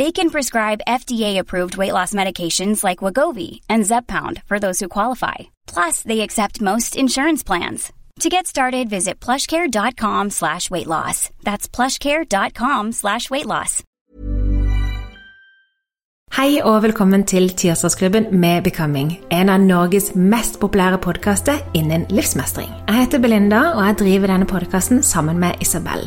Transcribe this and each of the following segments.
They can prescribe FDA-approved weight loss medications like Wagovi and Zepbound for those who qualify. Plus, they accept most insurance plans. To get started, visit plushcare.com slash weight loss. That's plushcare.com slash weight loss. Hei og velkommen til Tirsdagsklubben med Becoming, en av Norges mest populære podkaster innen livsmestring. Jeg heter Belinda, og jeg driver denne podkasten sammen med Isabel.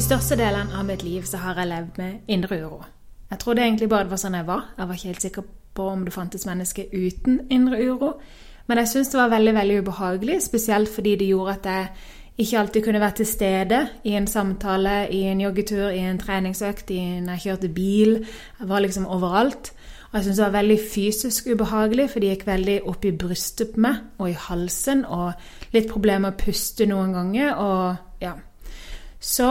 I størstedelen av mitt liv så har jeg levd med indre uro. Jeg trodde egentlig bare det var sånn jeg var. Jeg var ikke helt sikker på om det fantes mennesker uten indre uro. Men jeg syntes det var veldig veldig ubehagelig, spesielt fordi det gjorde at jeg ikke alltid kunne være til stede i en samtale, i en joggetur, i en treningsøkt, i når jeg kjørte bil. Jeg var liksom overalt. Og jeg syntes det var veldig fysisk ubehagelig, for det gikk veldig opp i brystet på meg og i halsen, og litt problemer med å puste noen ganger. og ja. Så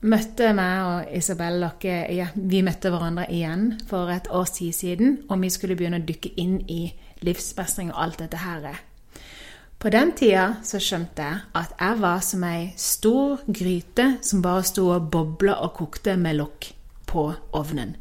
møtte meg og Isabel dere ja, Vi møtte hverandre igjen for et års tid siden, og vi skulle begynne å dykke inn i livsmestring og alt dette her. På den tida så skjønte jeg at jeg var som ei stor gryte som bare sto og bobla og kokte med lokk på ovnen.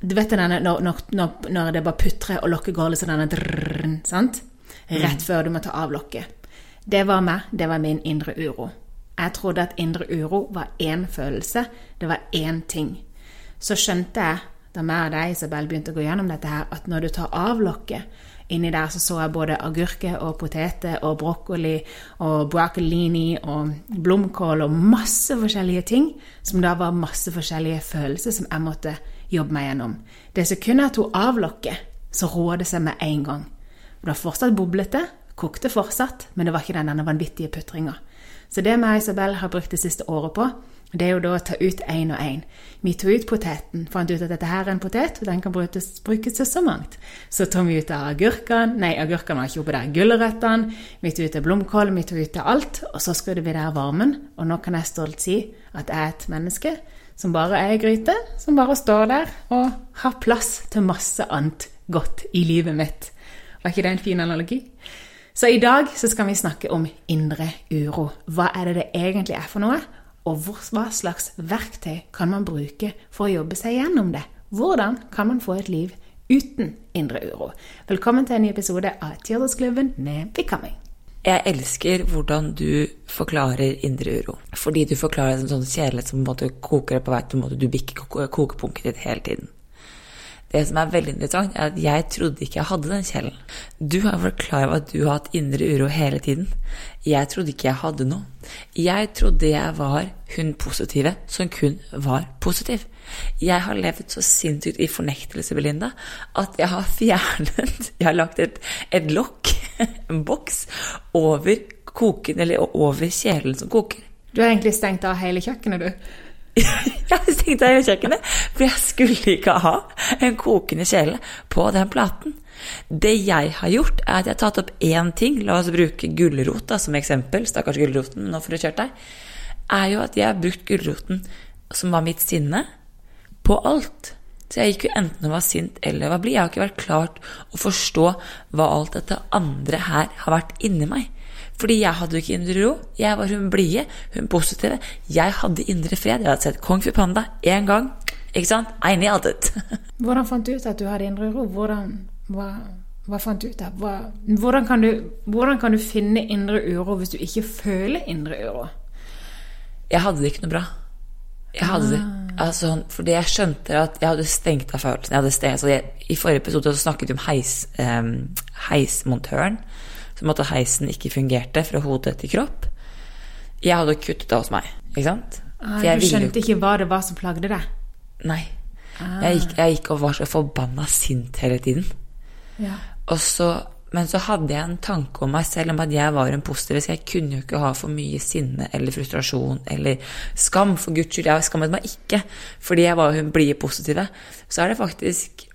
Du vet denne, når, når, når, det bare putrer og lokket går litt sånn denne drrrn, sant? Rett før du må ta av lokket. Det var meg. Det var min indre uro. Jeg trodde at indre uro var én følelse, det var én ting. Så skjønte jeg, da meg og deg, Isabel, begynte å gå gjennom dette her, at når du tar av lokket Inni der så, så jeg både agurker og poteter og brokkoli og broccolini og blomkål og masse forskjellige ting, som da var masse forskjellige følelser som jeg måtte jobbe meg gjennom. Det sekundet jeg tok av lokket, så roet det seg med en gang. Det var fortsatt boblete, kokte fortsatt, men det var ikke den denne vanvittige putringa. Så det vi og Isabel har brukt det siste året på, det er jo da å ta ut én og én. Vi tok ut poteten, fant ut at dette her er en potet, og den kan brukes, brukes til så mangt. Så tok vi ut av agurkene, nei, agurkene var ikke oppe der, gulrøttene, vi tok ut blomkål, vi tok ut alt, og så skrudde vi der varmen. Og nå kan jeg stolt si at jeg er et menneske som bare er ei gryte, som bare står der og har plass til masse annet godt i livet mitt. Var ikke det en fin analogi? Så i dag så skal vi snakke om indre uro. Hva er det det egentlig er for noe? Og hva slags verktøy kan man bruke for å jobbe seg gjennom det? Hvordan kan man få et liv uten indre uro? Velkommen til en ny episode av Tirsdagsklubben med Becoming. Jeg elsker hvordan du forklarer indre uro. Fordi du forklarer det som sånn kjærlighet som måte koker på vei måte du bikker kokepunktet ditt hele tiden. Det som er veldig interessant, er at jeg trodde ikke jeg hadde den kjelen. Du har vært klar over at du har hatt indre uro hele tiden. Jeg trodde ikke jeg hadde noe. Jeg trodde jeg var hun positive som kun var positiv. Jeg har levd så sinnssykt i fornektelse, Belinda, at jeg har fjernet Jeg har lagt et, et lokk en boks over koken, eller over kjelen som koker. Du har egentlig stengt av hele kjøkkenet, du. jeg stengte hele kjøkkenet, for jeg skulle ikke ha en kokende kjele på den platen. Det jeg har gjort, er at jeg har tatt opp én ting. La oss bruke gulrot som eksempel. Stakkars gulroten, nå får du kjørt deg. Er jo at jeg har brukt gulroten, som var mitt sinne, på alt. Så jeg gikk jo enten og var sint eller var blid. Jeg har ikke vært klart å forstå hva alt dette andre her har vært inni meg. Fordi jeg hadde jo ikke indre ro. Jeg var hun blide, hun positive. Jeg hadde indre fred. Jeg hadde sett Kong Fu Panda én gang. Ikke sant? I nailed it. Hvordan fant du ut at du hadde indre ro? Hvordan, hva, hva fant du ut av? Hva, hvordan, kan du, hvordan kan du finne indre uro hvis du ikke føler indre uro? Jeg hadde det ikke noe bra. Jeg hadde det, Ah. altså, fordi jeg skjønte at jeg hadde stengt av følelsen. Jeg hadde stengt, altså I forrige episode så snakket vi om heis, um, heismontøren. Som at heisen ikke fungerte fra hode til kropp. Jeg hadde kuttet det hos meg. Ikke sant? Ah, du skjønte ikke hva det var som plagde deg? Nei. Ah. Jeg, gikk, jeg gikk og var så forbanna sint hele tiden. Ja. Og så, men så hadde jeg en tanke om meg selv om at jeg var en positiv. Så jeg kunne jo ikke ha for mye sinne eller frustrasjon eller skam. For guds skyld, jeg skammet meg ikke fordi jeg var hun blide positive. Så er det faktisk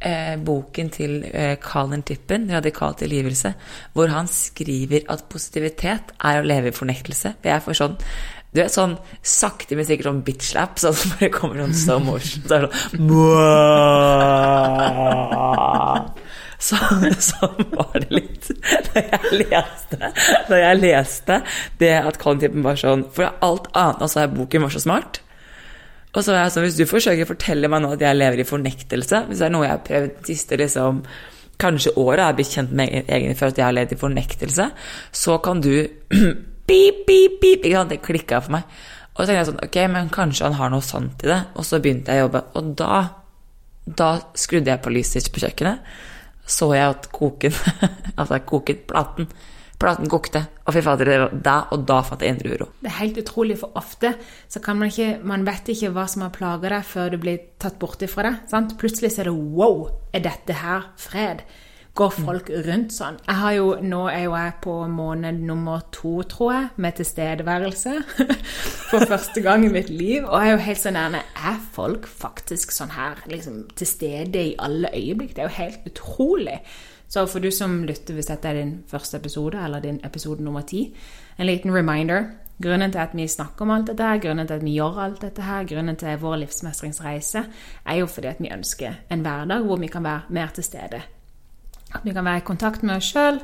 eh, boken til eh, Colin Tippen, 'Radikal tilgivelse', hvor han skriver at positivitet er å leve i fornektelse. det jeg får sånn du vet sånn sakte, men sikkert sånn bitch-slap, sånn som bare kommer sånn slow motion. Så er det sånn Sånn, sånn var det litt da jeg leste, da jeg leste det at Colin Tippen var sånn For alt annet altså, boken var så smart. Og så var jeg sånn, hvis du forsøker å fortelle meg nå at jeg lever i fornektelse, hvis det er noe jeg har prøvd de siste liksom, kanskje året, er blitt kjent med egen for at jeg har levd i fornektelse, så kan du pip, pip, pip, ikke sant, det klikka for meg. Og så tenkte jeg sånn, ok, men kanskje han har noe sant i det. Og så begynte jeg å jobbe, og da, da skrudde jeg på lyset på kjøkkenet. Så jeg at koken, altså koket platen, platen kokte. Og fy fader, det var da, og da fatta jeg indre uro. Det er helt utrolig, for ofte så kan man ikke Man vet ikke hva som har plaga deg, før det blir tatt bort ifra deg. Sant? Plutselig så er det Wow! Er dette her fred? Går folk rundt sånn? Jeg har jo, Nå er jo jeg på måned nummer to, tror jeg, med tilstedeværelse. For første gang i mitt liv. Og jeg er jo helt så nærme Er folk faktisk sånn her liksom til stede i alle øyeblikk? Det er jo helt utrolig. Så for du som lytter, hvis dette er din første episode, eller din episode nummer ti, en liten reminder. Grunnen til at vi snakker om alt dette, her, grunnen til at vi gjør alt dette, her, grunnen til vår livsmestringsreise, er jo fordi at vi ønsker en hverdag hvor vi kan være mer til stede. At vi kan være i kontakt med oss sjøl,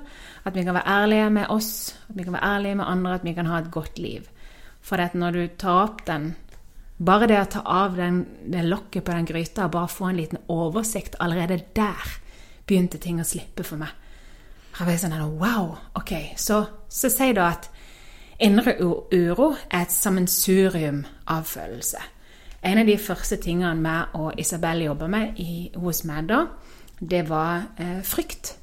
at vi kan være ærlige med oss, at vi kan være ærlige med andre, at vi kan ha et godt liv. For at når du tar opp den Bare det å ta av den, det lokket på den gryta og bare få en liten oversikt, allerede der begynte ting å slippe for meg. Jeg ble sånn Wow! Ok, så, så jeg da at indre uro er et sammensurium av følelser. En av de første tingene meg og Isabel jobba med i, hos meg da, det var eh, frykt.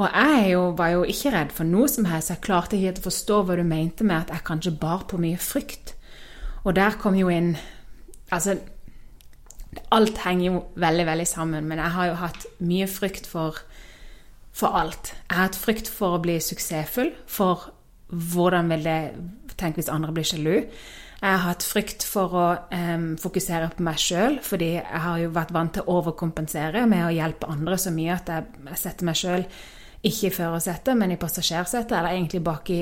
Og jeg jo, var jo ikke redd for noe som helst. Jeg klarte ikke å forstå hva du mente med at jeg kanskje bar på mye frykt. Og der kom jo inn Altså, alt henger jo veldig, veldig sammen, men jeg har jo hatt mye frykt for, for alt. Jeg har hatt frykt for å bli suksessfull, for hvordan vil det Tenk hvis andre blir sjalu. Jeg har hatt frykt for å um, fokusere på meg sjøl, fordi jeg har jo vært vant til å overkompensere med å hjelpe andre så mye at jeg, jeg setter meg sjøl ikke i førersetet, men i passasjersetet, eller egentlig bak i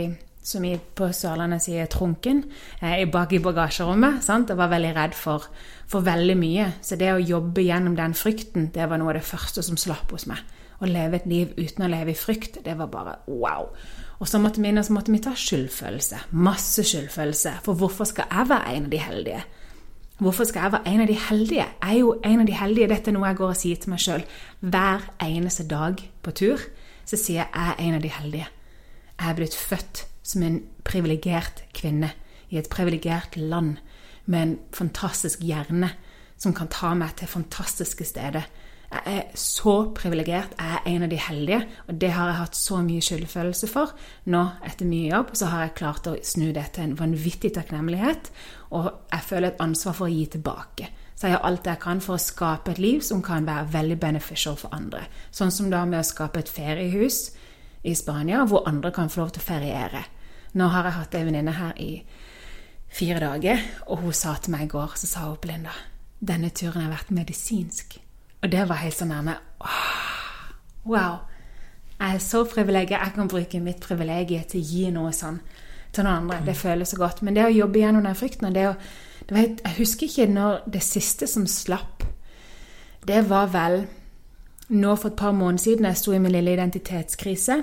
som vi på Sørlandet sier trunken, eh, bak i bagasjerommet. sant? Jeg var veldig redd for, for veldig mye. Så det å jobbe gjennom den frykten, det var noe av det første som slapp hos meg. Å leve et liv uten å leve i frykt, det var bare wow. Og så måtte vi, så måtte vi ta skyldfølelse. Masse skyldfølelse. For hvorfor skal jeg være en av de heldige? Hvorfor skal jeg være en av de heldige? Jeg er jo en av de heldige. Dette er noe jeg går og sier til meg sjøl hver eneste dag på tur. Så sier jeg jeg er en av de heldige. Jeg er blitt født som en privilegert kvinne i et privilegert land med en fantastisk hjerne som kan ta meg til fantastiske steder. Jeg er så privilegert. Jeg er en av de heldige, og det har jeg hatt så mye skyldfølelse for. Nå, etter mye jobb, så har jeg klart å snu det til en vanvittig takknemlighet, og jeg føler et ansvar for å gi tilbake. Så jeg gjør alt jeg kan for å skape et liv som kan være veldig beneficial for andre. Sånn som da med å skape et feriehus i Spania, hvor andre kan få lov til å feriere. Nå har jeg hatt ei venninne her i fire dager, og hun sa til meg i går, så sa hun Belinda, denne turen har vært medisinsk. Og det var helt sånn nærme. Wow. Jeg er så privilegert. Jeg kan bruke mitt privilegium til å gi noe sånn til noen andre. Det føles så godt. Men det å jobbe gjennom den frykten det å, det var, Jeg husker ikke når det siste som slapp. Det var vel nå for et par måneder siden jeg sto i min lille identitetskrise,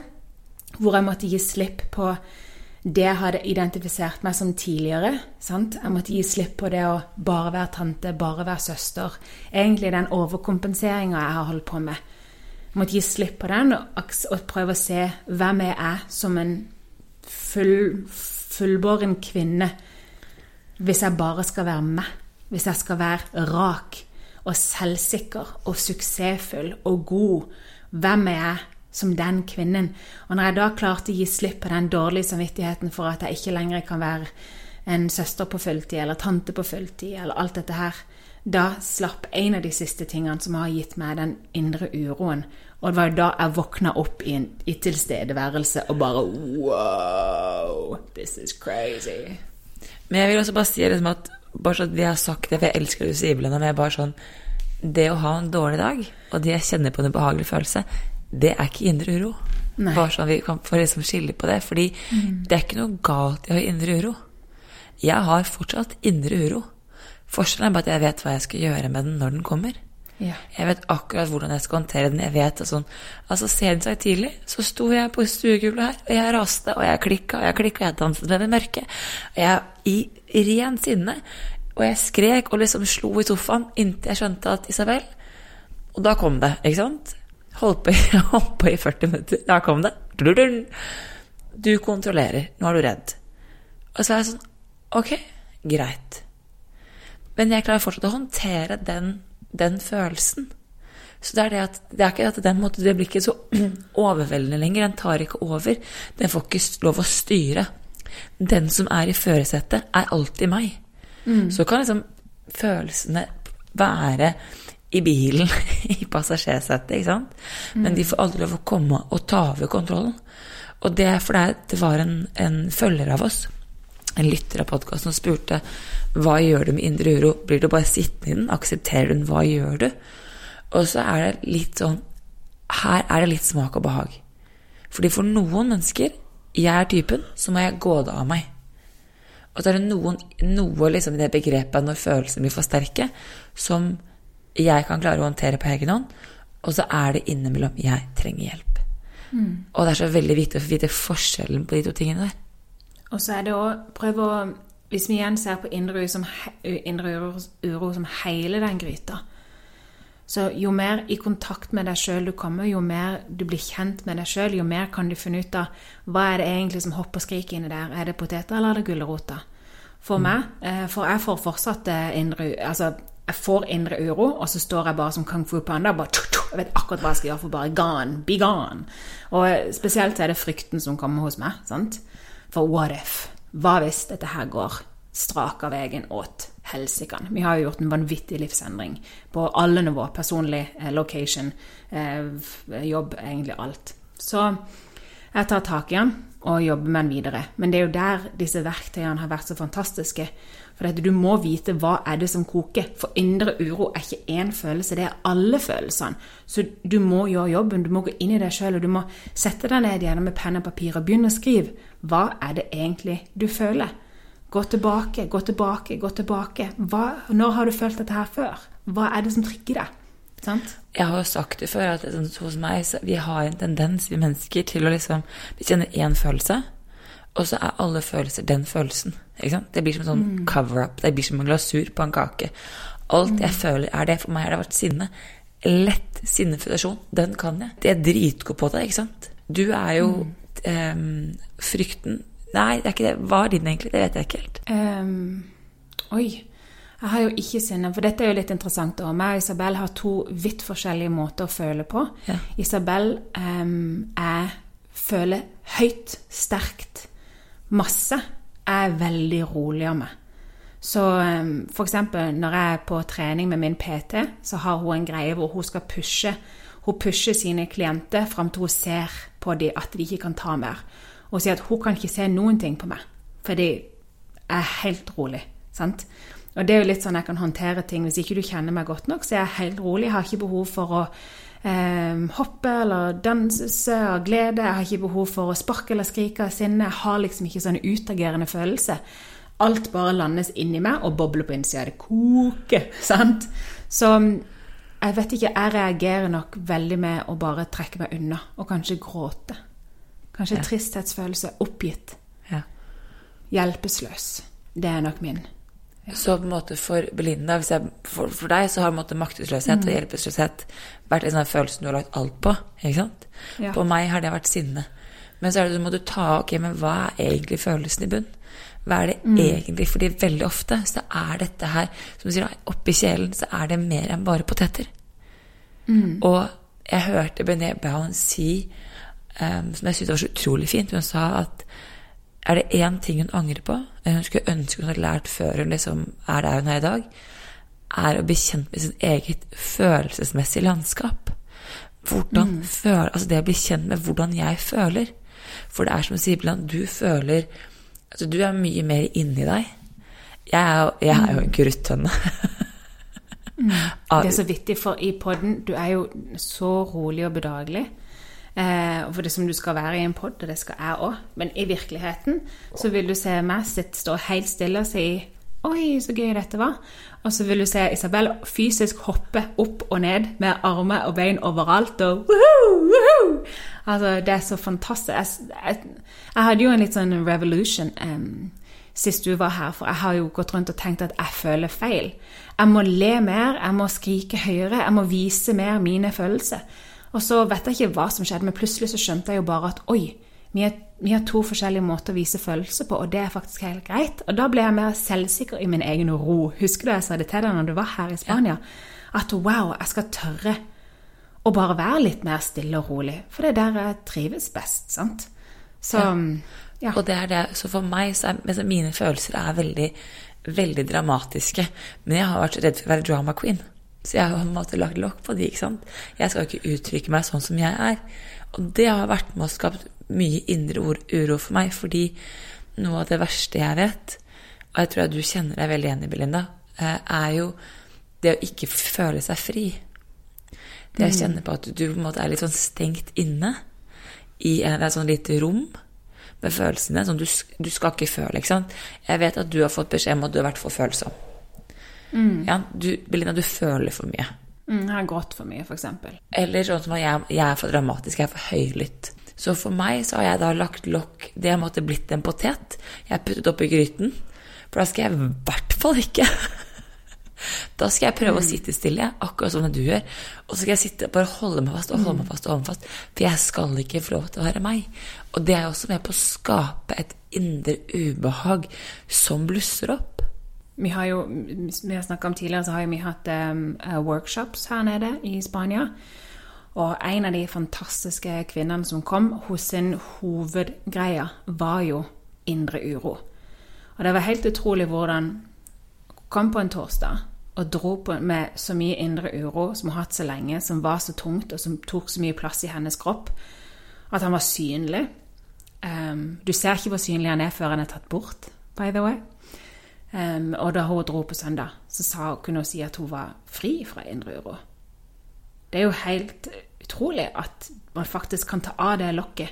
hvor jeg måtte gi slipp på det jeg hadde identifisert meg som tidligere. Sant? Jeg måtte gi slipp på det å bare være tante, bare være søster. Egentlig den overkompenseringa jeg har holdt på med. Jeg måtte gi slipp på den og, prøve å se hvem jeg er som en full, fullbåren kvinne. Hvis jeg bare skal være meg. Hvis jeg skal være rak og selvsikker og suksessfull og god. Hvem er jeg som den kvinnen? Og når jeg da klarte å gi slipp på den dårlige samvittigheten for at jeg ikke lenger kan være en søster på fulltid eller tante på fulltid eller alt dette her, da slapp en av de siste tingene som har gitt meg den indre uroen. Og det var jo da jeg våkna opp i, en, i tilstedeværelse og bare Wow, this is crazy. Men jeg vil også bare si liksom at bare sånn at vi har sagt det, for jeg elsker det du sier, jeg bare sånn Det å ha en dårlig dag, og det jeg kjenner på en ubehagelig følelse, det er ikke indre uro. Nei. Bare sånn vi kan få liksom skille på det. Fordi det er ikke noe galt i å ha indre uro. Jeg har fortsatt indre uro. Forskjellen er bare at jeg vet hva jeg skal gjøre med den når den kommer. Ja. Jeg vet akkurat hvordan jeg skal håndtere den. Jeg vet sånn, altså Senest i tidlig så sto jeg på stuegulvet her, og jeg raste, og jeg klikka, og jeg klikka, og jeg danset med det mørke. Og jeg i ren sinne. Og jeg skrek og liksom slo i sofaen inntil jeg skjønte at Isabel Og da kom det, ikke sant? Holdt på, holdt på i 40 minutter. Da kom det. Du kontrollerer. Nå er du redd. Og så er jeg sånn Ok, greit. Men jeg klarer fortsatt å håndtere den, den følelsen. Så det er det at det er ikke at den måten, det blir ikke så overveldende lenger. Den tar ikke over. Den får ikke lov å styre. Den som er i førersetet, er alltid meg. Så kan liksom følelsene være i bilen, i passasjersetet, ikke sant? Men de får aldri lov å komme og ta over kontrollen. Og det er fordi det var en, en følger av oss, en lytter av podkasten, som spurte hva gjør du med indre uro? Blir du bare sittende i den? Aksepterer du den? Hva gjør du? Og så er det litt sånn Her er det litt smak og behag. Fordi for noen mennesker, jeg er typen, så må jeg gå det av meg. Og så er det noen, noe liksom i det begrepet når følelsene blir for sterke, som jeg kan klare å håndtere på egen hånd, og så er det innimellom jeg trenger hjelp. Og det er så veldig viktig å vite forskjellen på de to tingene der. Og så er det å prøve å Hvis vi igjen ser på indre som, indre uro, uro som hele den gryta Så jo mer i kontakt med deg sjøl du kommer, jo mer du blir kjent med deg sjøl, jo mer kan du finne ut av hva er det egentlig som hopper og skriker inni der. Er det poteter, eller er det gulrota? For meg, eh, for jeg får fortsatt eh, indre Altså, jeg får indre uro, og så står jeg bare som kung fu panda bare tju, tju, Jeg vet akkurat hva jeg skal gjøre for bare gone, be gone. Og eh, spesielt er det frykten som kommer hos meg. sant? For what if? Hva hvis dette her går strak av veien åt helsikan? Vi har jo gjort en vanvittig livsendring på alle nivå. Personlig, eh, location, eh, jobb, egentlig alt. Så jeg tar tak i den og jobber med den videre. Men det er jo der disse verktøyene har vært så fantastiske. For du må vite hva er det som koker. For indre uro er ikke én følelse, det er alle følelsene. Så du må gjøre jobben, du må gå inn i deg sjøl, og du må sette deg ned igjen med penn og papir og begynne å skrive. Hva er det egentlig du føler? Gå tilbake, gå tilbake, gå tilbake. Hva, når har du følt dette her før? Hva er det som trigger deg? Sant? Jeg har jo sagt det før, at sånn, hos meg vi har en tendens, vi mennesker, til å liksom Vi kjenner én følelse, og så er alle følelser den følelsen. Det blir som en sånn cover-up. Det blir som en glasur på en kake. Alt jeg føler, er det. For meg har det vært sinne. Lett sinnefrustrasjon. Den kan jeg. Det er dritgod på det, ikke sant? Du er jo em, frykten Nei, det er ikke det. Hva er din egentlig? Det vet jeg ikke helt. Um, oi. Jeg har jo ikke sinne, for dette er jo litt interessant. Også. meg og Isabel har to vidt forskjellige måter å føle på. Ja. Isabel um, jeg føler høyt, sterkt, masse. Er veldig rolig av meg. Så f.eks. for eksempel når jeg er på trening med min PT, så har hun en greie hvor hun skal pushe. hun pusher sine klienter fram til hun ser på dem at de ikke kan ta mer. Og sier at hun kan ikke se noen ting på meg, fordi jeg er helt rolig. sant? Og det er jo litt sånn jeg kan håndtere ting. Hvis ikke du kjenner meg godt nok, så er jeg helt rolig. Jeg har ikke behov for å eh, hoppe eller danse av glede. Jeg har ikke behov for å sparke eller skrike av sinne. Jeg har liksom ikke sånn utagerende følelse. Alt bare landes inni meg og bobler på innsida. Det koker. sant? Så jeg vet ikke, jeg reagerer nok veldig med å bare trekke meg unna og kanskje gråte. Kanskje Ja. tristhetsfølelse, oppgitt, Ja. hjelpeløs. Det er nok min. Så på en måte for Belinda, hvis jeg, for, for deg, så har på en måte maktesløshet Mm. og hjelpeløshet vært en sånn følelse du har lagt alt på. ikke sant? Ja. På meg har det vært sinne. Men så det, må du ta ok, men hva er egentlig følelsen i bunn? Hva er det Mm. egentlig? Fordi veldig ofte så er dette her, som du sier, oppi kjelen så er det mer enn bare poteter. Mm. Og jeg hørte Bené Brown si, um, som jeg syntes var så utrolig fint, hun sa at er det én ting hun angrer på, eller hun skulle ønske hun hadde lært før hun liksom er der hun er i dag, er å bli kjent med sitt eget følelsesmessige landskap. Hvordan føl, altså Det å bli kjent med hvordan jeg føler. For det er som Sibeland, du føler altså Du er mye mer inni deg. Jeg er, jeg er jo en kruttønne. Det er så vittig, for i podden Du er jo så rolig og bedagelig. Eh, for det som du skal være i en pod, og det skal jeg òg. Men i virkeligheten så vil du se meg sitte, stå helt stille og si Oi, så gøy dette var. Og så vil du se Isabel fysisk hoppe opp og ned med armer og bein overalt. og woohoo, woohoo! Altså, Det er så fantastisk. Jeg, jeg, jeg hadde jo en litt sånn revolution um, sist du var her, for jeg har jo gått rundt og tenkt at jeg føler feil. Jeg må le mer, jeg må skrike høyere, jeg må vise mer mine følelser. Og så vet jeg ikke hva som skjedde, men plutselig så skjønte jeg jo bare at oi, vi har, vi har to forskjellige måter å vise følelser på, og det er faktisk helt greit. Og da ble jeg mer selvsikker i min egen ro. Husker du jeg sa det til deg når du var her i Spania? At wow, jeg skal tørre å bare være litt mer stille og rolig. For det er der jeg trives best, sant? Så ja. Og det er det, så for meg så er mine følelser er veldig, veldig dramatiske. Men jeg har vært redd for å være drama queen. Så jeg har på en måte lagt lokk på de, ikke sant. Jeg skal ikke uttrykke meg sånn som jeg er. Og det har vært med å skapt mye indre uro for meg, fordi noe av det verste jeg vet, og jeg tror at du kjenner deg veldig igjen i, Belinda, eh, er jo det å ikke føle seg fri. Det å kjenne på at du på en måte er litt sånn stengt inne i et sånn lite rom med følelsene som du, du skal ikke føle. ikke sant? Jeg vet at du har fått beskjed om at du har vært for fall følsom. Ja, du, Belinda, du føler for mye. Mm, jeg har grått for mye, f.eks. Eller sånn som at jeg, jeg er for dramatisk, jeg er for høylytt. Så for meg så har jeg da lagt lokk Det har måtte blitt en potet. Jeg har puttet oppi gryten. For da skal jeg i hvert fall ikke Da skal jeg prøve å sitte stille, akkurat som du gjør. Og så skal jeg sitte bare holde meg fast og holde meg fast og holde meg fast. For jeg skal ikke få lov til å være meg. Og det er også med på å skape et indre ubehag som blusser opp. Vi har jo, vi har snakket om tidligere, så har vi hatt um, eh, workshops her nede i Spania. Og en av de fantastiske kvinnene som kom, hos sin hovedgreie var jo indre uro. Og det var helt utrolig hvordan hun kom på en torsdag og dro på med så mye indre uro som hun har hatt så lenge, som var så tungt og som tok så mye plass i hennes kropp, at han var synlig. Um, du ser ikke hvor synlig han er før han er tatt bort, by the way. Um, og da hun dro på søndag, så sa, kunne hun si at hun var fri fra indre uro. Det er jo helt utrolig at man faktisk kan ta av det lokket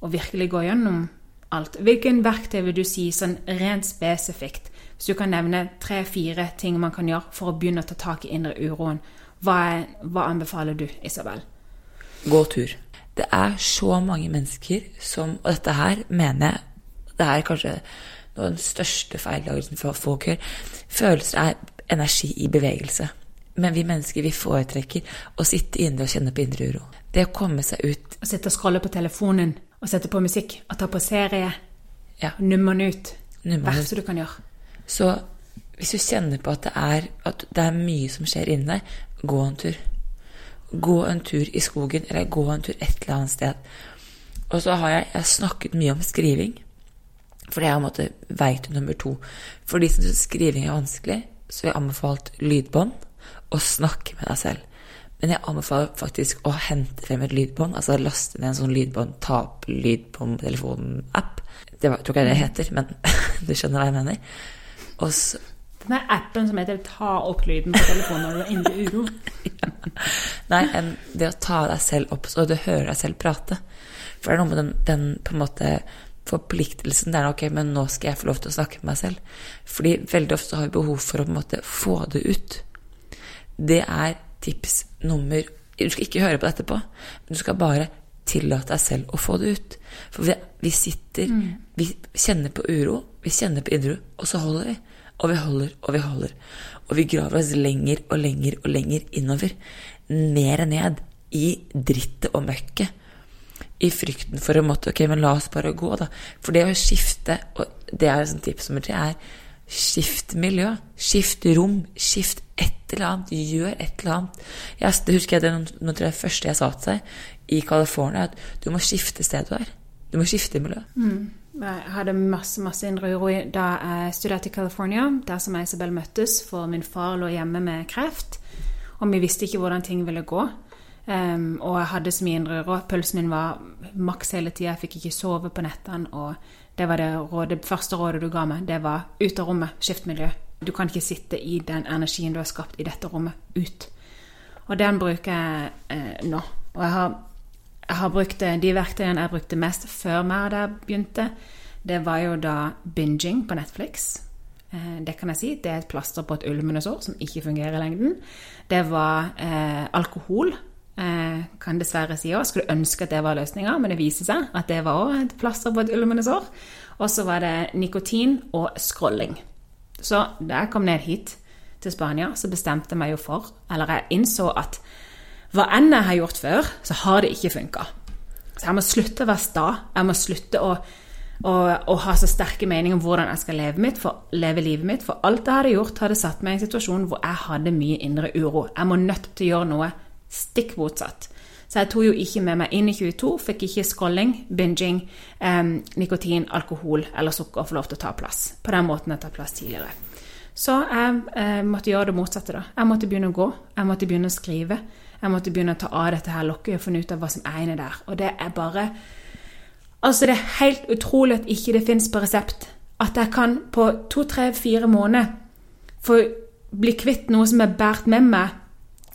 og virkelig gå gjennom alt. Hvilken verktøy vil du si sånn rent spesifikt, hvis du kan nevne tre-fire ting man kan gjøre for å begynne å ta tak i indre uroen, hva, er, hva anbefaler du, Isabel? gå tur. Det er så mange mennesker som Og dette her mener jeg det er kanskje noe av den største feillagelsen for folk gjør. Følelser er energi i bevegelse. Men vi mennesker vi foretrekker å sitte inne og kjenne på indre uro. Det å komme seg ut Å sitte og scrolle på telefonen og sette på musikk og ta på serie, ja, Nummeren ut. Nummer. Verste du kan gjøre. Så hvis du kjenner på at det er, at det er mye som skjer inni deg, gå en tur. Gå en tur i skogen, eller gå en tur et eller annet sted. Og så har jeg, jeg har snakket mye om skriving, for det er på en måte til nummer to. For de som syns skriving er vanskelig, så vil jeg anbefalt lydbånd og snakke med deg selv. Men jeg anbefaler faktisk å hente frem et lydbånd. Altså laste ned en sånn lydbånd, ta opp lydbånd på telefonen-app. Det var, tror ikke jeg det heter, men du skjønner hva jeg mener. Og så Den er appen som heter 'ta opp lyden på telefonen når du er inne i uro'. Nei, en, det å ta deg selv opp så du hører deg selv prate. For det er noe med den, den på en måte forpliktelsen. Det er ok, men nå skal jeg få lov til å snakke med meg selv. Fordi veldig ofte har vi behov for å på en måte få det ut. Det er tips nummer Du skal ikke høre på det etterpå, men du skal bare tillate deg selv å få det ut. For vi, vi sitter Vi kjenner på uro, vi kjenner på indre uro, og så holder vi. Og vi holder og vi holder. Og vi graver oss lenger og lenger og lenger innover. Mer ned i drittet og møkket i frykten for å måtte Ok, men la oss bare gå, da. For det å skifte, og det er et sånt tips nummer tre, er skift miljø. Skift rom. Skift et eller annet. Gjør et eller annet. Jeg, det husker jeg det noe det første jeg sa til deg i California, at du må skifte sted du er. Du må skifte miljø. Jeg hadde masse masse indre uro da jeg studerte i California, der som jeg og Isabel møttes, for min far lå hjemme med kreft, og vi visste ikke hvordan ting ville gå. Em, og jeg hadde så mye indre uro. Pulsen min var maks hele tida, jeg fikk ikke sove på nettene. Og det var det, rådet, første rådet du ga meg, det var ut av rommet, skift miljø. Du kan ikke sitte i den energien du har skapt i dette rommet, ut. Og den bruker jeg eh, nå. Og jeg har jeg har brukt eh, de verktøyene jeg brukte mest før meg jeg begynte. Det var jo da binging på Netflix. Eh, Det kan jeg si. Det er et plaster på et ulmende sår som ikke fungerer i lengden. Det var eh, alkohol. Eh, kan dessverre si òg. Skulle ønske at det var løsninga, men det viser seg at det var òg et plaster på et ulmende sår. Og så var det nikotin og scrolling. Så da jeg kom ned hit til Spania, så bestemte jeg meg jo for, eller jeg innså at hva enn jeg har gjort før, så har det ikke funka. Så jeg må slutte å være sta. Jeg må slutte å, å, å ha så sterke meninger om hvordan jeg skal leve, mitt, for, leve livet mitt. For alt jeg hadde gjort, hadde satt meg i en situasjon hvor jeg hadde mye indre uro. Jeg må nødt til å gjøre noe stikk motsatt. Så jeg tok jo ikke med meg inn i 22, fikk ikke scrolling, binging, eh, nikotin, alkohol eller sukker få lov til å ta plass. På den måten jeg tar plass tidligere. Så jeg eh, måtte gjøre det motsatte. da. Jeg måtte begynne å gå, jeg måtte begynne å skrive. Jeg måtte begynne å ta av dette her lokket og finne ut av hva som er inni der. Og det er bare Altså, det er helt utrolig at ikke det fins på resept. At jeg kan på to, tre, fire måneder få bli kvitt noe som er båret med meg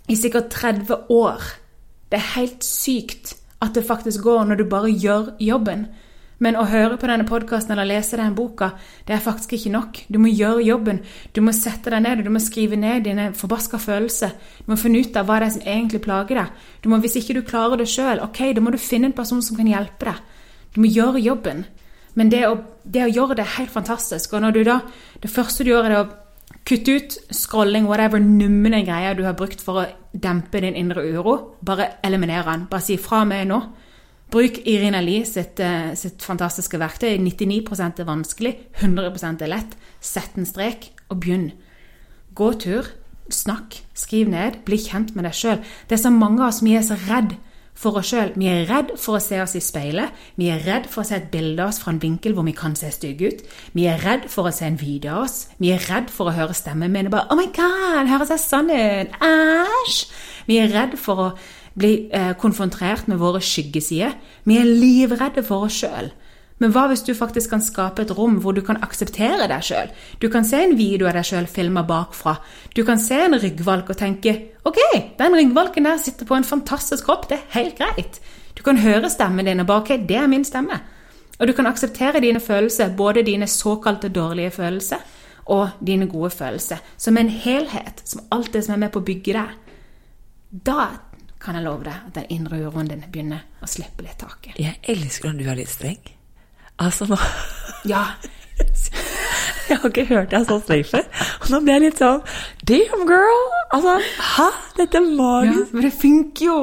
i sikkert 30 år. Det er helt sykt at det faktisk går når du bare gjør jobben. Men å høre på denne podkasten eller lese denne boka, det er faktisk ikke nok. Du må gjøre jobben. Du må sette deg ned, og du må skrive ned dine forbaska følelser. Du må finne ut av hva det er som egentlig plager deg. Du må, hvis ikke du klarer det sjøl, ok, da må du finne en person som kan hjelpe deg. Du må gjøre jobben. Men det å, det å gjøre det er helt fantastisk. Og når du da, det første du gjør, er å kutte ut scrolling, whatever numne greier du har brukt for å dempe din indre uro. Bare eliminer den. Bare si fra meg nå. Bruk Irina Lie sitt, eh, sitt fantastiske verktøy. 99 er vanskelig, 100 er lett. Sett en strek, og begynn. Gå tur, snakk, skriv ned, bli kjent med deg sjøl. Det er så mange av oss som er så redd for oss sjøl. Vi er redd for å se oss i speilet. Vi er redd for å se et bilde av oss fra en vinkel hvor vi kan se stygge ut. Vi er redd for å se en video av oss. Vi er redd for å høre stemmen min og bare Oh my God, høres jeg sånn ut? Æsj! Vi er redd for å bli eh, konfrontert med våre skyggesider. Vi er livredde for oss sjøl. Men hva hvis du faktisk kan skape et rom hvor du kan akseptere deg sjøl? Du kan se en video av deg sjøl filma bakfra. Du kan se en ryggvalk og tenke ok, den ryggvalken der sitter på en fantastisk kropp, det er helt greit. Du kan høre stemmen din og bare ok, det er min stemme. Og du kan akseptere dine følelser, både dine såkalte dårlige følelser og dine gode følelser, som en helhet, som alt det som er med på å bygge deg. Da kan jeg love deg at den indre uroen din begynner å slippe litt taket. Jeg elsker når du er litt streng. Altså nå Ja, Jeg har ikke hørt deg så streng før. Og nå ble jeg litt sånn Damn, girl! Altså, hæ? Dette er ja magisk. men det funker jo!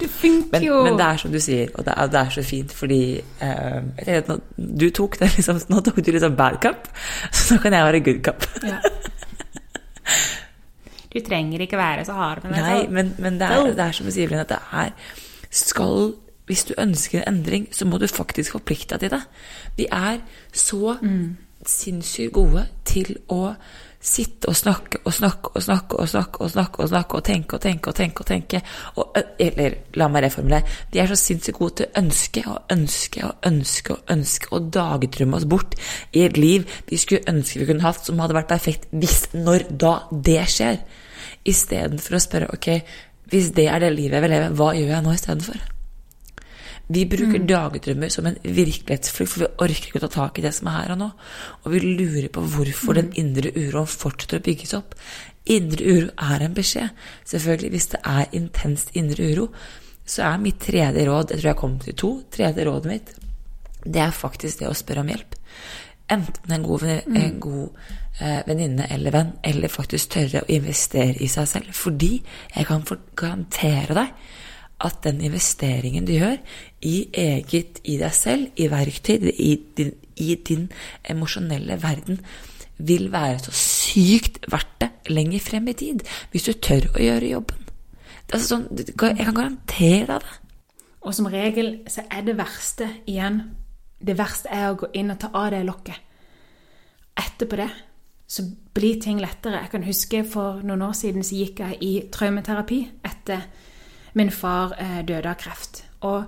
Det funker Men, jo! men det er som du sier, og det er, det er så fint, fordi eh, Du tok det liksom Nå tok du liksom bad cup, så nå kan jeg være good cup. Ja. Du trenger ikke være så hard med deg Nei, men, men det, er, det er som du sier, Linn, at det er Skal Hvis du ønsker en endring, så må du faktisk forplikte deg til det. Vi er så sinnssykt gode til å sitte og snakke og snakke og snakke og snakke og snakke og snakke og tenke og tenke og tenke. og tenke. Og, eller la meg reformulere. De er så sinnssykt gode til å ønske og ønske og ønske og ønske og dagdrømme oss bort i et liv vi skulle ønske vi kunne hatt, som hadde vært perfekt hvis når da det skjer. Istedenfor å spørre ok, hvis det er det livet jeg vil leve, hva gjør jeg nå istedenfor? Vi bruker mm. dagdrømmer som en virkelighetsflukt, for vi orker ikke å ta tak i det som er her og nå. Og vi lurer på hvorfor mm. den indre uroen fortsetter å bygges opp. Indre uro er en beskjed. Selvfølgelig, hvis det er intenst indre uro, så er mitt tredje råd Jeg tror jeg kom til to. Tredje rådet mitt, det er faktisk det å spørre om hjelp. Enten en god, mm. en god eh, venninne eller venn, eller faktisk tørre å investere i seg selv. Fordi jeg kan garantere deg at den investeringen du gjør i eget, i deg selv, i verktøy, i din, i din emosjonelle verden, vil være så sykt verdt det lenger frem i tid, hvis du tør å gjøre jobben. Altså sånn, jeg kan garantere deg det. Og som regel så er det verste igjen Det verste er å gå inn og ta av det lokket. Etterpå det så blir ting lettere. Jeg kan huske for noen år siden så gikk jeg i traumeterapi etter min far eh, døde av kreft. Og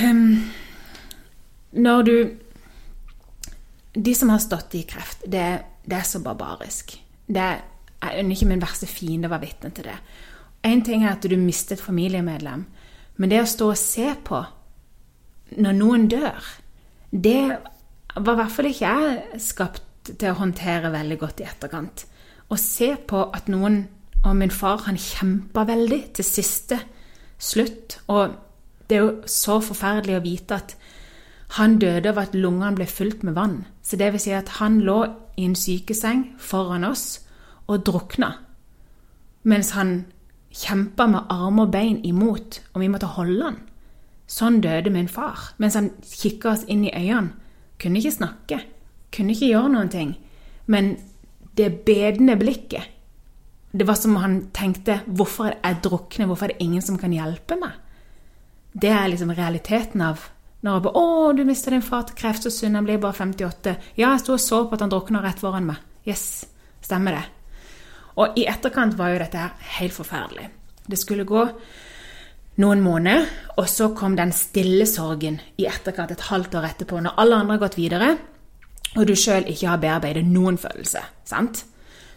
um, når du De som har stått i kreft, det, det er så barbarisk. Det er ikke min verste fiende å være vitne til det. Én ting er at du mister et familiemedlem, men det å stå og se på når noen dør, det var i hvert fall ikke jeg skapt til å håndtere veldig godt i etterkant. Å se på at noen og min far han kjempa veldig til siste slutt. Og det er jo så forferdelig å vite at han døde av at lungene ble fylt med vann. Så det vil si at han lå i en sykeseng foran oss og drukna. Mens han kjempa med armer og bein imot, og vi måtte holde han. Sånn døde min far. Mens han kikka oss inn i øynene. Kunne ikke snakke. Kunne ikke gjøre noen ting. Men det bedende blikket det var som han tenkte Hvorfor er jeg drukner? Hvorfor er det ingen som kan hjelpe meg? Det er liksom realiteten av når jeg bare 'Å, du mista din far til kreft, så synd, han blir bare 58.' Ja, jeg sto og så på at han drukna rett foran meg. Yes, stemmer det. Og i etterkant var jo dette her helt forferdelig. Det skulle gå noen måneder, og så kom den stille sorgen i etterkant, et halvt år etterpå, når alle andre har gått videre, og du sjøl ikke har bearbeidet noen følelse. sant?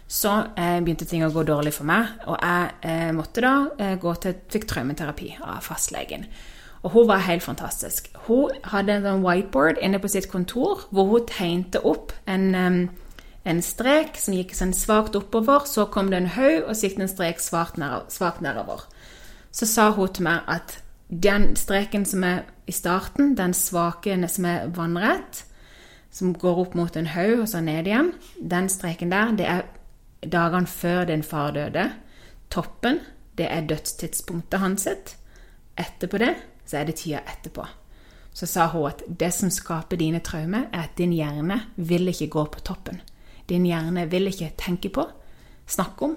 Så eh, begynte ting å gå dårlig for meg. Og jeg eh, måtte da eh, gå til fikk traumeterapi av fastlegen. Og hun var helt fantastisk. Hun hadde en sånn whiteboard inne på sitt kontor hvor hun tegnte opp en, en strek som gikk sånn svakt oppover. Så kom det en haug, og så gikk det en strek svakt nedover. Så sa hun til meg at den streken som er i starten, den svake som er vannrett, som går opp mot en haug og så ned igjen, den streken der, det er dagene før din far døde. Toppen, det er dødstidspunktet hans. Etterpå det, så er det tida etterpå. Så sa hun at det som skaper dine traumer, er at din hjerne vil ikke gå på toppen. Din hjerne vil ikke tenke på, snakke om,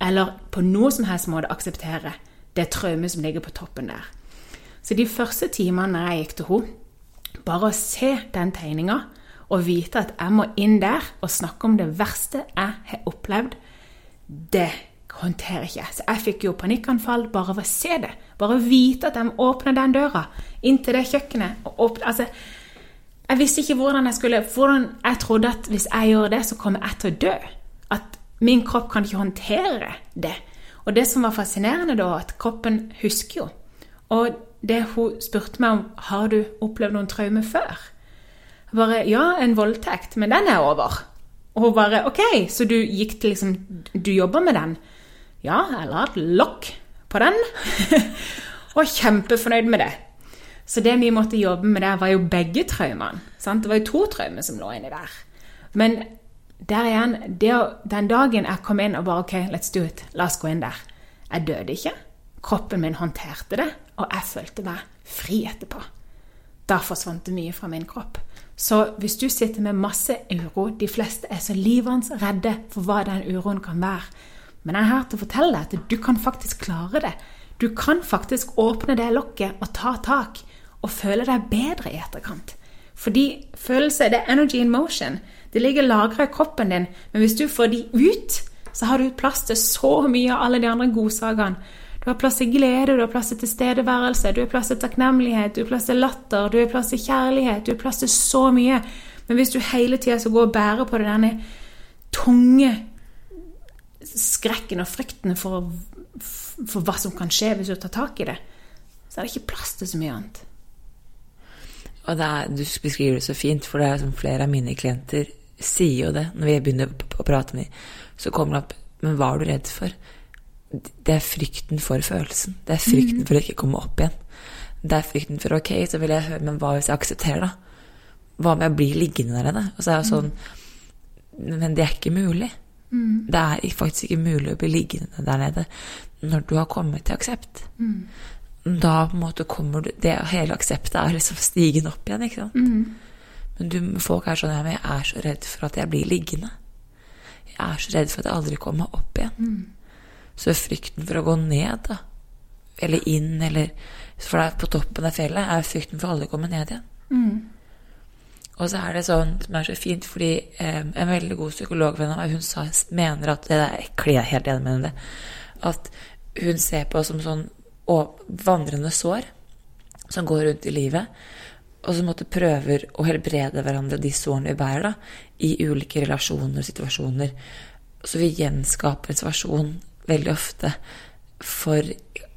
eller på noe som helst måte akseptere det traumet som ligger på toppen der. Så de første timene jeg gikk til henne, bare å se den tegninga å vite at jeg må inn der og snakke om det verste jeg har opplevd, det håndterer ikke jeg. Så jeg fikk jo panikkanfall bare ved å se det. Bare vite at jeg må åpne den døra inn til det kjøkkenet. Åpne, altså, jeg visste ikke hvordan jeg skulle hvordan Jeg trodde at hvis jeg gjør det, så kommer jeg til å dø. At min kropp kan ikke håndtere det. Og det som var fascinerende da, at kroppen husker jo. Og det hun spurte meg om har du opplevd noen traumer før, bare Ja, en voldtekt, men den er over. Og hun bare OK, så du gikk til liksom Du jobber med den? Ja, jeg la et lokk på den. og kjempefornøyd med det. Så det vi måtte jobbe med der, var jo begge traumene. Det var jo to traumer som lå inni der. Men der igjen, det, den dagen jeg kom inn og bare OK, let's do it. La oss gå inn der. Jeg døde ikke. Kroppen min håndterte det, og jeg følte meg fri etterpå. Da forsvant det mye fra min kropp. Så hvis du sitter med masse uro De fleste er så livende redde for hva den uroen kan være. Men jeg er her til å fortelle deg at du kan faktisk klare det. Du kan faktisk åpne det lokket og ta tak og føle deg bedre i etterkant. Fordi følelser det er energy in motion. Det ligger lagra i kroppen din. Men hvis du får de ut, så har du plass til så mye av alle de andre godsakene. Du har plass til glede, du har plass til tilstedeværelse, du har plass til takknemlighet, du har plass til latter, du har plass til kjærlighet, du har plass til så mye. Men hvis du hele tida skal gå og bære på det denne tunge skrekken og frykten for, for hva som kan skje hvis du tar tak i det, så er det ikke plass til så mye annet. Og er, Du beskriver det så fint, for det er som flere av mine klienter sier jo det når vi begynner å prate med dem. Så kommer det opp Men hva er du redd for? Det er frykten for følelsen. Det er frykten mm. for å ikke komme opp igjen. Det er frykten for Ok, så vil jeg høre, men hva hvis jeg aksepterer, da? Hva om jeg blir liggende der nede? Og så er det sånn Men det er ikke mulig. Mm. Det er faktisk ikke mulig å bli liggende der nede når du har kommet til aksept. Mm. Da på en måte kommer du det, Hele akseptet er liksom stigen opp igjen, ikke sant? Mm. Men du, folk er sånn ja, men 'Jeg er så redd for at jeg blir liggende'. Jeg er så redd for at jeg aldri kommer opp igjen. Så frykten for å gå ned, da, eller inn, eller For det er på toppen av fjellet er frykten for å aldri komme ned igjen. Mm. Og så er det sånn som er så fint, fordi eh, en veldig god psykologvenn av meg hun sa, mener at Det er jeg helt enig med henne At hun ser på som sånn vandrende sår som går rundt i livet, og som måtte prøver å helbrede hverandre, de sårene vi bærer, da, i ulike relasjoner og situasjoner. Så vi gjenskaper en situasjon veldig ofte for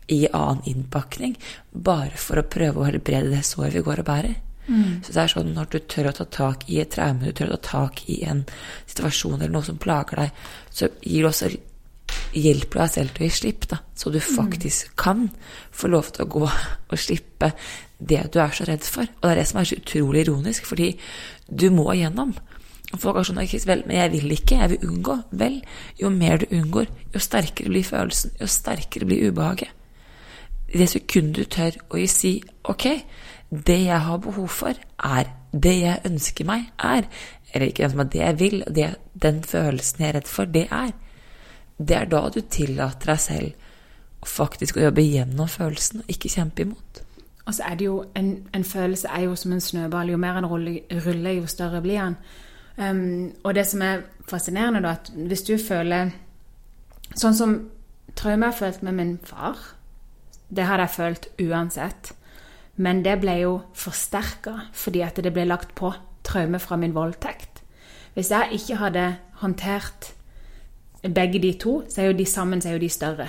i annen innpakning, bare for å prøve å helbrede det såret vi går og bærer. Mm. Så det er sånn når du tør å ta tak i et traume, du tør å ta tak i en situasjon eller noe som plager deg, så gir det også hjelp deg selv til å gi slipp, da, så du mm. faktisk mm. kan få lov til å gå og slippe det du er så redd for. Og det er det som er så utrolig ironisk, fordi du må igjennom. Folk er sånn vel, men jeg vil ikke, jeg vil unngå. Vel, jo mer du unngår, jo sterkere blir følelsen, jo sterkere blir ubehaget. I det sekundet du tør å si ok, det jeg har behov for, er det jeg ønsker meg, er Eller ikke det jeg vil, det, den følelsen jeg er redd for, det er. Det er da du tillater deg selv faktisk å jobbe gjennom følelsen, og ikke kjempe imot. Og så er det jo en, en følelse er jo som en snøball. Jo mer en ruller, jo større blir den. Um, og det som er fascinerende, da, at hvis du føler Sånn som traume jeg har følt med min far, det hadde jeg følt uansett. Men det ble jo forsterka fordi at det ble lagt på traume fra min voldtekt. Hvis jeg ikke hadde håndtert begge de to, så er jo de sammen så er jo de større.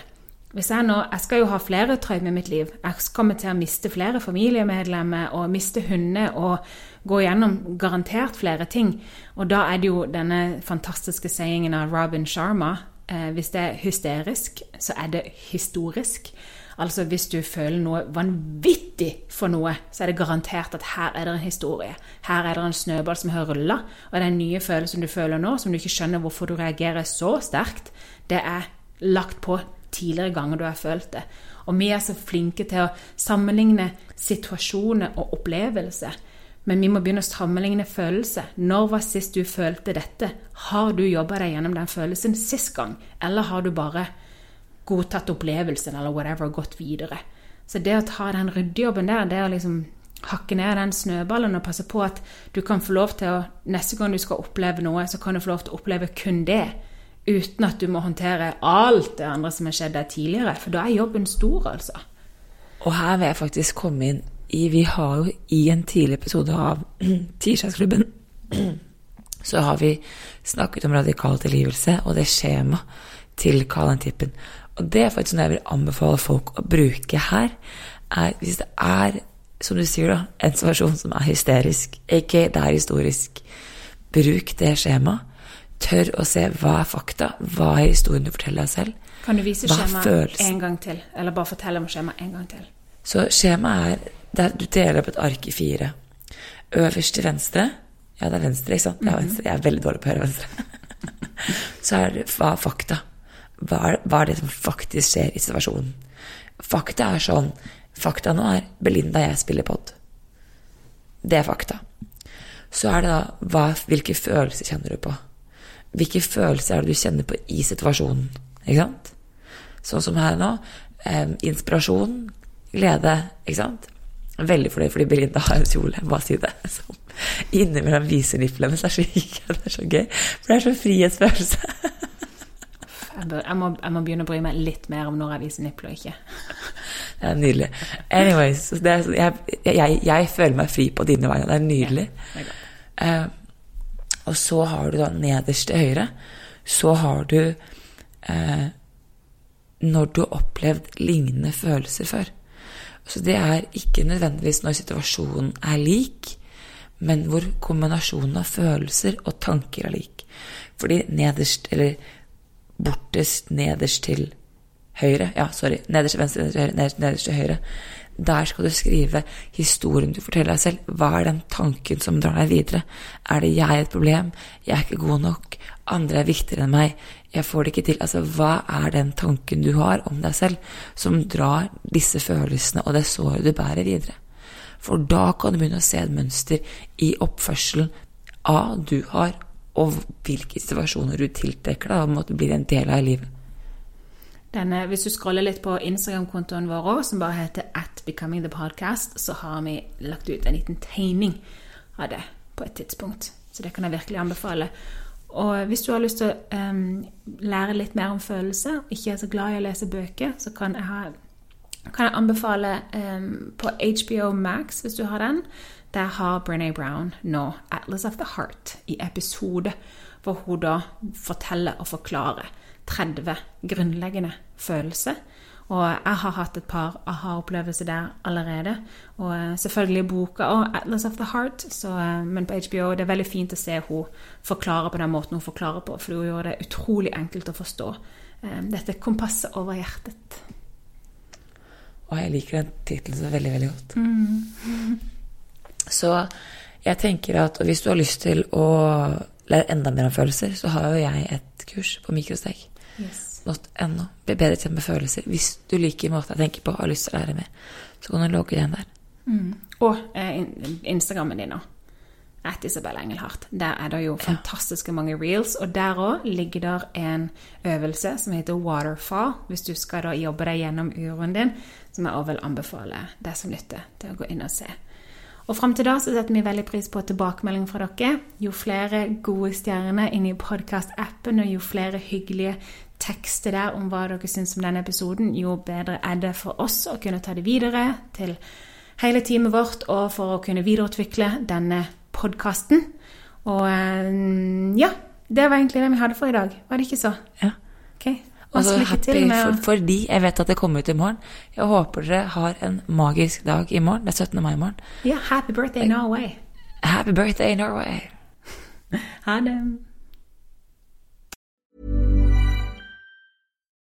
Hvis Jeg nå, jeg skal jo ha flere traumer i mitt liv. Jeg kommer til å miste flere familiemedlemmer og miste hunder og gå gjennom garantert flere ting. Og da er det jo denne fantastiske sayingen av Robin Sharma eh, Hvis det er hysterisk, så er det historisk. Altså hvis du føler noe vanvittig for noe, så er det garantert at her er det en historie. Her er det en snøball som har rulla, og den nye følelsen du føler nå, som du ikke skjønner hvorfor du reagerer så sterkt, det er lagt på tidligere ganger du har følt det. Og vi er så flinke til å sammenligne situasjoner og opplevelser. Men vi må begynne å sammenligne følelser. Når var sist du følte dette? Har du jobba deg gjennom den følelsen sist gang, eller har du bare godtatt opplevelsen eller whatever og gått videre. Så det å ta den ryddejobben der, det å liksom hakke ned den snøballen og passe på at du kan få lov til å Neste gang du skal oppleve noe, så kan du få lov til å oppleve kun det. Uten at du må håndtere alt det andre som har skjedd der tidligere. For da er jobben stor, altså. Og her vil jeg faktisk komme inn i Vi har jo i en tidlig episode av Tirsdagsklubben så har vi snakket om radikal tilgivelse og det skjemaet til Karl Tippen. Og det er faktisk noe jeg vil anbefale folk å bruke her. Er, hvis det er, som du sier, da, en situasjon som er hysterisk, ikke det er historisk, bruk det skjemaet. Tør å se hva er fakta, hva er historien du forteller deg selv. Kan du vise skjemaet en gang til, eller bare fortelle om skjemaet en gang til? Så skjemaet er der Du deler opp et ark i fire. Øverst til venstre Ja, det er venstre, ikke sant? Det er mhm. venstre. Jeg er veldig dårlig på å høre venstre. Så er det hva er fakta hva, hva er det som faktisk skjer i situasjonen? Fakta er sånn Fakta nå er Belinda og jeg spiller pod. Det er fakta. Så er det da hva, hvilke følelser kjenner du på? Hvilke følelser er det du kjenner på i situasjonen? Ikke sant? Sånn som her nå. Eh, inspirasjon, glede, ikke sant? Veldig fornøyd fordi Belinda har en kjole, bare si det, som innimellom viser nipplene, så er det så, det er så gøy. For det er så frihetsfølelse. Jeg, bør, jeg, må, jeg, må, begynne å bry meg litt mer om når jeg viser nipler og ikke. Det er nydelig. Anyways, er, jeg, jeg, føler meg fri på dine vegne. Det er nydelig. Ja, det er uh, og så har du da nederst til høyre, så har du eh, når du har opplevd lignende følelser før. Så det er ikke nødvendigvis når situasjonen er lik, men hvor kombinasjonen av følelser og tanker er lik. Fordi nederst, eller bortest nederst til høyre Ja, sorry. Nederst til venstre, nederst til høyre, nederst, nederst til høyre. Der skal du skrive historien du forteller deg selv. Hva er den tanken som drar deg videre? Er det jeg et problem? Jeg er ikke god nok? Andre er viktigere enn meg? Jeg får det ikke til. Altså, hva er den tanken du har om deg selv, som drar disse følelsene og det såret du bærer videre? For da kan du begynne å se et mønster i oppførselen av du har, og hvilke situasjoner du tiltrekker deg, og måtte bli en del av livet. Denne, hvis du scroller litt på Instagram-kontoen vår som bare heter at becoming the podcast, så har vi lagt ut en liten tegning av det på et tidspunkt. Så det kan jeg virkelig anbefale. Og hvis du har lyst til å um, lære litt mer om følelser, ikke er så glad i å lese bøker, så kan jeg, ha, kan jeg anbefale um, på HBO Max, hvis du har den. Der har Brené Brown nå 'Atlas of the Heart' i episode, hvor hun da forteller og forklarer 30 grunnleggende følelser. Og jeg har hatt et par aha-opplevelser der allerede. Og eh, selvfølgelig boka og 'Atlas of the Heart', så, eh, men på HBO det er veldig fint å se hun forklare på den måten hun forklarer på, for hun gjør det utrolig enkelt å forstå. Eh, dette kompasset over hjertet. Og jeg liker den tittelen så veldig, veldig godt. Mm. så jeg tenker at hvis du har lyst til å lære enda mer om følelser, så har jo jeg et kurs på Mikrosteg. Yes. .no. Bli bedre kjent med følelser. Hvis du liker måten jeg tenker på og har lyst til å lære mer, så kan du logge igjen der. Mm. Og eh, Instagrammen din òg. At Isabel Engelhardt. Der er det jo fantastiske mange reels. Og der òg ligger der en øvelse som heter waterfall, hvis du skal da jobbe deg gjennom uroen din, som jeg òg vil anbefale deg som lytter til å gå inn og se. Og fram til da så setter vi veldig pris på tilbakemelding fra dere. Jo flere gode stjerner inni podkast-appen, og jo flere hyggelige tekster der om hva dere syns om denne episoden, jo bedre er det for oss å kunne ta det videre til hele teamet vårt, og for å kunne videreutvikle denne podkasten. Og eh, ja, det var egentlig det vi hadde for i dag. Var det ikke så? Ja. Okay. Altså, happy for, fordi jeg vet at det kommer ut i morgen. Jeg håper dere har en magisk dag i morgen. Det er 17. mai i morgen. Ja, happy birthday Norway. Happy birthday Norway. ha det.